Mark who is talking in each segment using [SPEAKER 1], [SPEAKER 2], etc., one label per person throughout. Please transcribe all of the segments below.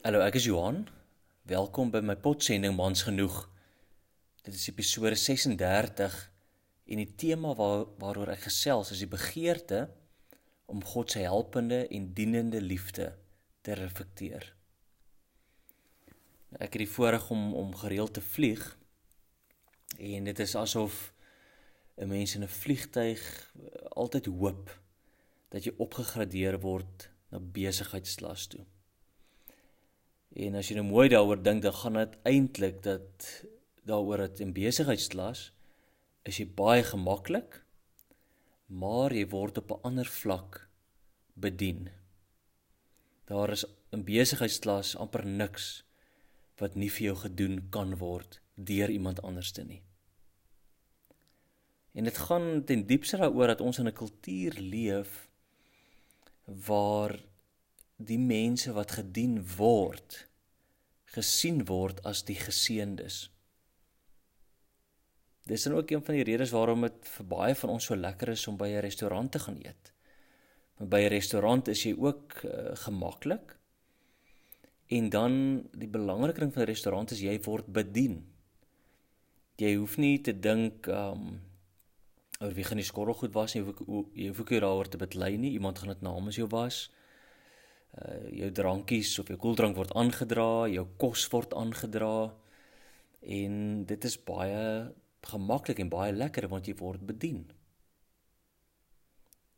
[SPEAKER 1] Hallo, ek is Johan. Welkom by my potsending Mans genoeg. Dit is episode 36 en die tema waar waaroor ek gesels is die begeerte om God se helpende en dienende liefde te reflekteer. Ek het die voorreg om om gereeld te vlieg en dit is asof 'n mens in 'n vliegtyg altyd hoop dat jy opgegradeer word na besigheidsklas toe. En as jy nou mooi daaroor dink, dan gaan dit eintlik dat daaroor dat in besigheidsklas is jy baie gemaklik, maar jy word op 'n ander vlak bedien. Daar is in besigheidsklas amper niks wat nie vir jou gedoen kan word deur iemand anderste nie. En dit gaan ten diepste daaroor dat ons in 'n kultuur leef waar die mense wat gedien word gesien word as die geseëndes. Dis dan ook een van die redes waarom dit vir baie van ons so lekker is om by 'n restaurant te gaan eet. Want by 'n restaurant is jy ook uh, gemaklik. En dan die belangrike ding van 'n restaurant is jy word bedien. Jy hoef nie te dink um oor wie gaan die skorrelgoed was nie, jy hoef jy hoef ook nie daaroor te beklei nie. Iemand gaan dit namens jou was uh jou drankies of jou koeldrank word aangedra, jou kos word aangedra en dit is baie gemaklik en baie lekker want jy word bedien.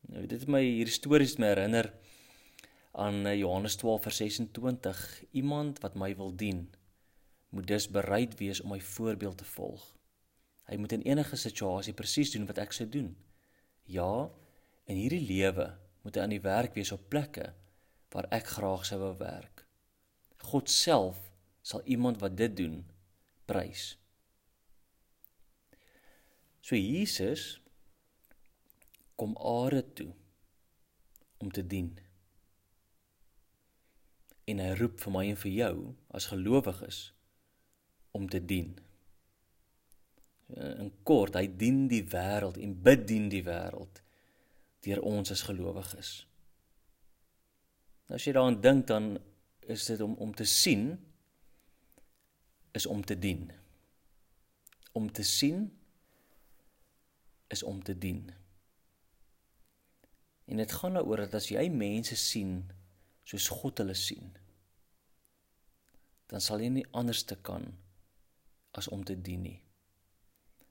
[SPEAKER 1] Nou dit het my hierdie stories my herinner aan eh, Johannes 12 vers 26. Iemand wat my wil dien, moet dus bereid wees om my voorbeeld te volg. Hy moet in enige situasie presies doen wat ek sou doen. Ja, in hierdie lewe moet hy aan die werk wees op plekke waar ek graag sou wou werk. God self sal iemand wat dit doen prys. So Jesus kom aarde toe om te dien. En hy roep vir my en vir jou as gelowiges om te dien. In kort, hy dien die wêreld en bedien die wêreld deur ons as gelowiges. As jy daaraan dink dan is dit om om te sien is om te dien. Om te sien is om te dien. En dit gaan daaroor dat as jy mense sien soos God hulle sien, dan sal jy nie anders te kan as om te dien nie.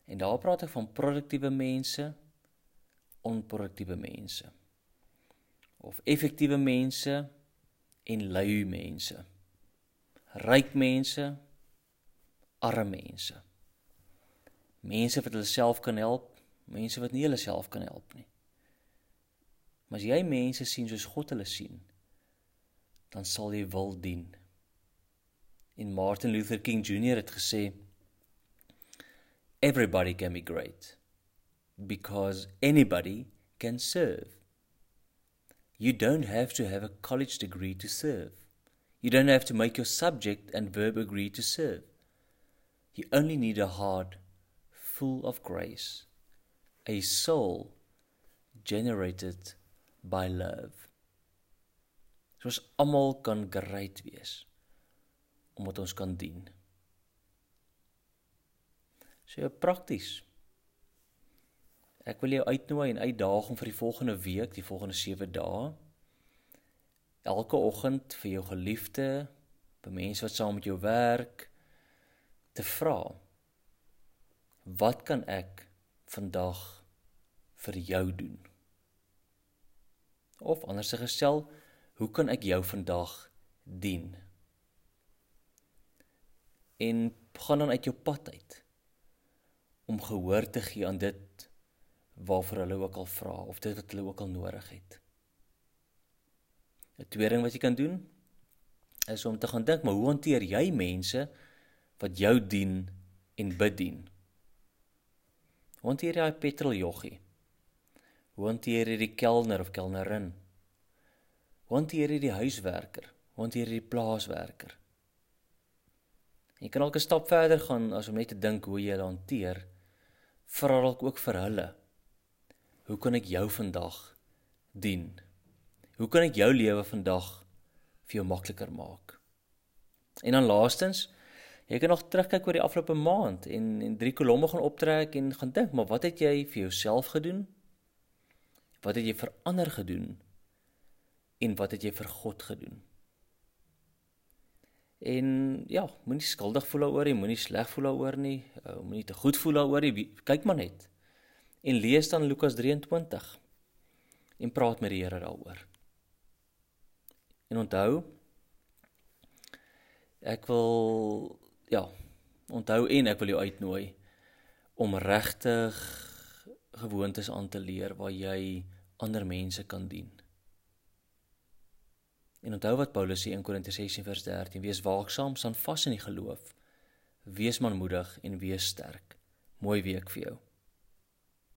[SPEAKER 1] En daar praat ek van produktiewe mense, onproduktiewe mense of effektiewe mense en lui mense. Ryk mense, arme mense. Mense wat hulle self kan help, mense wat nie hulle self kan help nie. Maar as jy mense sien soos God hulle sien, dan sal jy wil dien. En Martin Luther King Jr het gesê everybody can be great because anybody can serve. You don't have to have a college degree to serve. You don't have to make your subject and verb agree to serve. You only need a heart full of grace, a soul generated by love. Soos almal kan gereed wees omdat ons kan dien. So prakties. Ek wil jou uitnooi en uitdaag om vir die volgende week, die volgende 7 dae, elke oggend vir jou geliefde, vir mense wat saam met jou werk, te vra: Wat kan ek vandag vir jou doen? Of anders gestel, hoe kan ek jou vandag dien? En gaan dan uit jou pad uit om gehoor te gee aan dit waarvoor hulle ook al vra of dit wat hulle ook al nodig het. 'n Tweede ding wat jy kan doen is om te gaan dink, maar hoe hanteer jy mense wat jou dien en bedien? Hoe hanteer jy 'n petroljoggie? Hoe hanteer jy die kelner of kelnerin? Hoe hanteer jy die huiswerker? Hoe hanteer jy die plaaswerker? Jy kan ook 'n stap verder gaan as om net te dink hoe jy hulle hanteer. Vra dalk ook vir hulle Hoe kan ek jou vandag dien? Hoe kan ek jou lewe vandag vir jou makliker maak? En dan laastens, jy kan nog terugkyk oor die afgelope maand en en drie kolomme gaan optrek en gaan dink, maar wat het jy vir jouself gedoen? Wat het jy vir ander gedoen? En wat het jy vir God gedoen? En ja, moenie skuldig voel daaroor nie, moenie sleg voel daaroor nie, uh, moenie te goed voel daaroor nie. Kyk maar net. En lees dan Lukas 23 en praat met die Here daaroor. En onthou ek wil ja, onthou en ek wil jou uitnooi om regtig gewoontes aan te leer waar jy ander mense kan dien. En onthou wat Paulus sê in Korintiërs 16 vers 13: Wees waaksaam, staan vas in die geloof. Wees manmoedig en wees sterk. Mooi week vir jou.